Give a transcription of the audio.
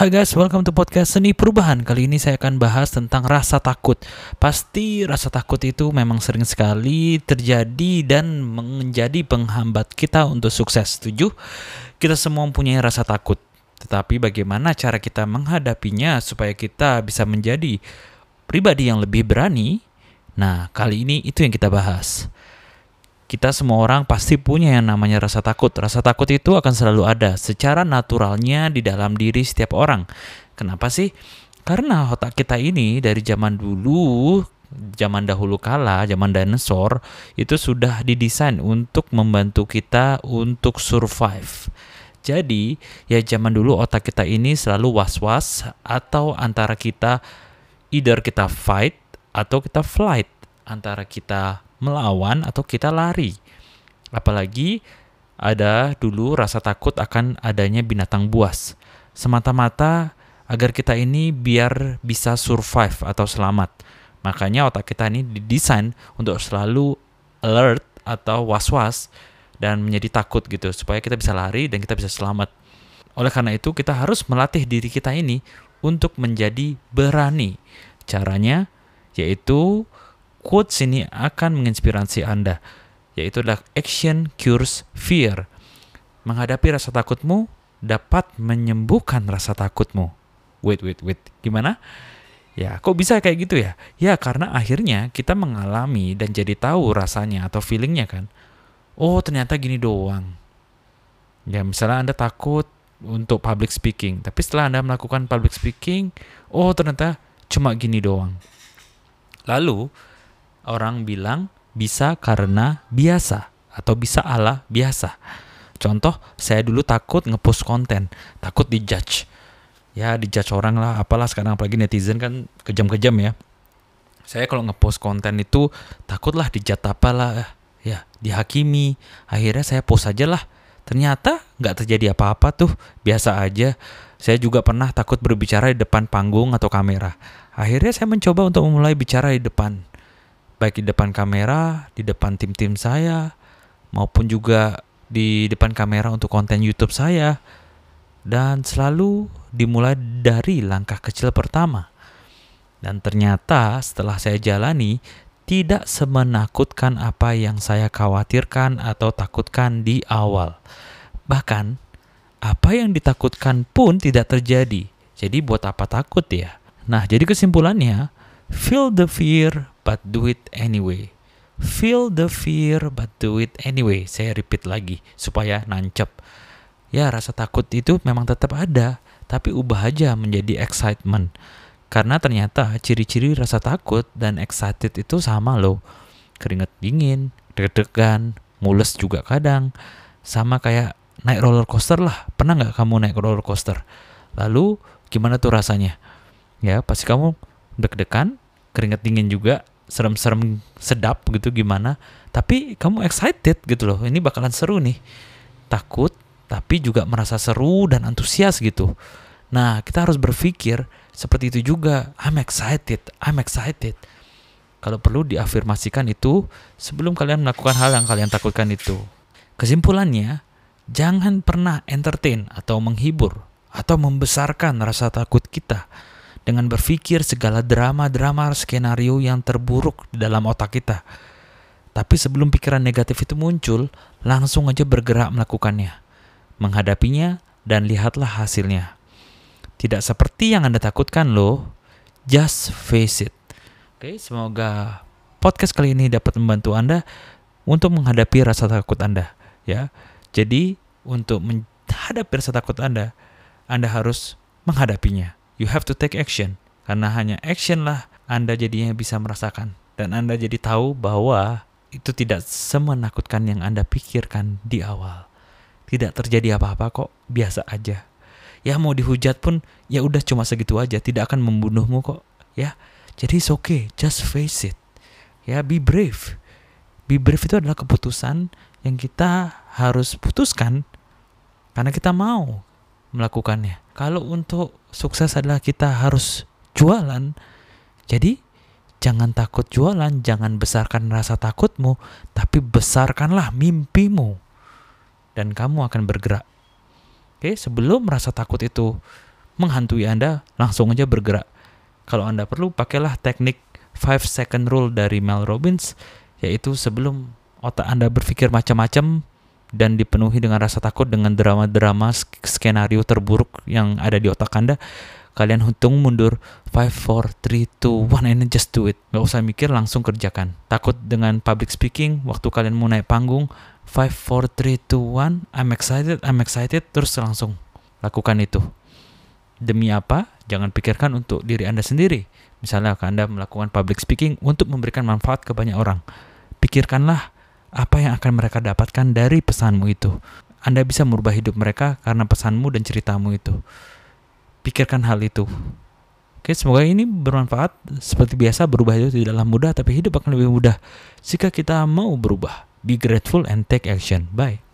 Hai guys, welcome to podcast Seni Perubahan. Kali ini saya akan bahas tentang rasa takut. Pasti rasa takut itu memang sering sekali terjadi dan menjadi penghambat kita untuk sukses. Setuju? Kita semua mempunyai rasa takut. Tetapi bagaimana cara kita menghadapinya supaya kita bisa menjadi pribadi yang lebih berani? Nah, kali ini itu yang kita bahas kita semua orang pasti punya yang namanya rasa takut. Rasa takut itu akan selalu ada secara naturalnya di dalam diri setiap orang. Kenapa sih? Karena otak kita ini dari zaman dulu, zaman dahulu kala, zaman dinosaur, itu sudah didesain untuk membantu kita untuk survive. Jadi, ya zaman dulu otak kita ini selalu was-was atau antara kita either kita fight atau kita flight, antara kita melawan atau kita lari. Apalagi ada dulu rasa takut akan adanya binatang buas. Semata-mata agar kita ini biar bisa survive atau selamat. Makanya otak kita ini didesain untuk selalu alert atau was-was dan menjadi takut gitu supaya kita bisa lari dan kita bisa selamat. Oleh karena itu kita harus melatih diri kita ini untuk menjadi berani. Caranya yaitu quotes ini akan menginspirasi Anda, yaitu adalah action cures fear. Menghadapi rasa takutmu dapat menyembuhkan rasa takutmu. Wait, wait, wait. Gimana? Ya, kok bisa kayak gitu ya? Ya, karena akhirnya kita mengalami dan jadi tahu rasanya atau feelingnya kan. Oh, ternyata gini doang. Ya, misalnya Anda takut untuk public speaking, tapi setelah Anda melakukan public speaking, oh ternyata cuma gini doang. Lalu, orang bilang bisa karena biasa atau bisa ala biasa. Contoh, saya dulu takut ngepost konten, takut dijudge. Ya, dijudge orang lah, apalah sekarang apalagi netizen kan kejam-kejam ya. Saya kalau ngepost konten itu takutlah dijat apalah, ya dihakimi. Akhirnya saya post aja lah. Ternyata nggak terjadi apa-apa tuh, biasa aja. Saya juga pernah takut berbicara di depan panggung atau kamera. Akhirnya saya mencoba untuk memulai bicara di depan baik di depan kamera, di depan tim-tim saya, maupun juga di depan kamera untuk konten YouTube saya. Dan selalu dimulai dari langkah kecil pertama. Dan ternyata setelah saya jalani, tidak semenakutkan apa yang saya khawatirkan atau takutkan di awal. Bahkan, apa yang ditakutkan pun tidak terjadi. Jadi buat apa takut ya? Nah, jadi kesimpulannya, feel the fear but do it anyway. Feel the fear but do it anyway. Saya repeat lagi supaya nancep. Ya, rasa takut itu memang tetap ada, tapi ubah aja menjadi excitement. Karena ternyata ciri-ciri rasa takut dan excited itu sama loh. Keringet dingin, deg-degan, mules juga kadang. Sama kayak naik roller coaster lah. Pernah nggak kamu naik roller coaster? Lalu gimana tuh rasanya? Ya, pasti kamu deg-degan, keringet dingin juga, serem-serem sedap gitu gimana. Tapi kamu excited gitu loh ini bakalan seru nih. Takut tapi juga merasa seru dan antusias gitu. Nah kita harus berpikir seperti itu juga. I'm excited I'm excited. Kalau perlu diafirmasikan itu sebelum kalian melakukan hal yang kalian takutkan itu. Kesimpulannya jangan pernah entertain atau menghibur atau membesarkan rasa takut kita dengan berpikir segala drama-drama skenario yang terburuk di dalam otak kita. Tapi sebelum pikiran negatif itu muncul, langsung aja bergerak melakukannya. Menghadapinya dan lihatlah hasilnya. Tidak seperti yang Anda takutkan loh. Just face it. Oke, semoga podcast kali ini dapat membantu Anda untuk menghadapi rasa takut Anda, ya. Jadi, untuk menghadapi rasa takut Anda, Anda harus menghadapinya you have to take action. Karena hanya action lah Anda jadinya bisa merasakan. Dan Anda jadi tahu bahwa itu tidak semenakutkan yang Anda pikirkan di awal. Tidak terjadi apa-apa kok, biasa aja. Ya mau dihujat pun ya udah cuma segitu aja, tidak akan membunuhmu kok, ya. Jadi it's okay, just face it. Ya, be brave. Be brave itu adalah keputusan yang kita harus putuskan karena kita mau melakukannya. Kalau untuk sukses adalah kita harus jualan, jadi jangan takut jualan, jangan besarkan rasa takutmu, tapi besarkanlah mimpimu. Dan kamu akan bergerak. Oke, sebelum rasa takut itu menghantui Anda, langsung aja bergerak. Kalau Anda perlu, pakailah teknik 5 second rule dari Mel Robbins, yaitu sebelum otak Anda berpikir macam-macam dan dipenuhi dengan rasa takut dengan drama-drama skenario terburuk yang ada di otak Anda, kalian hitung mundur 5, 4, 3, 2, 1 and just do it. Gak usah mikir, langsung kerjakan. Takut dengan public speaking, waktu kalian mau naik panggung, 5, 4, 3, 2, 1, I'm excited, I'm excited, terus langsung lakukan itu. Demi apa? Jangan pikirkan untuk diri Anda sendiri. Misalnya Anda melakukan public speaking untuk memberikan manfaat ke banyak orang. Pikirkanlah apa yang akan mereka dapatkan dari pesanmu itu. Anda bisa merubah hidup mereka karena pesanmu dan ceritamu itu. Pikirkan hal itu. Oke, semoga ini bermanfaat. Seperti biasa, berubah itu tidaklah mudah, tapi hidup akan lebih mudah jika kita mau berubah. Be grateful and take action. Bye.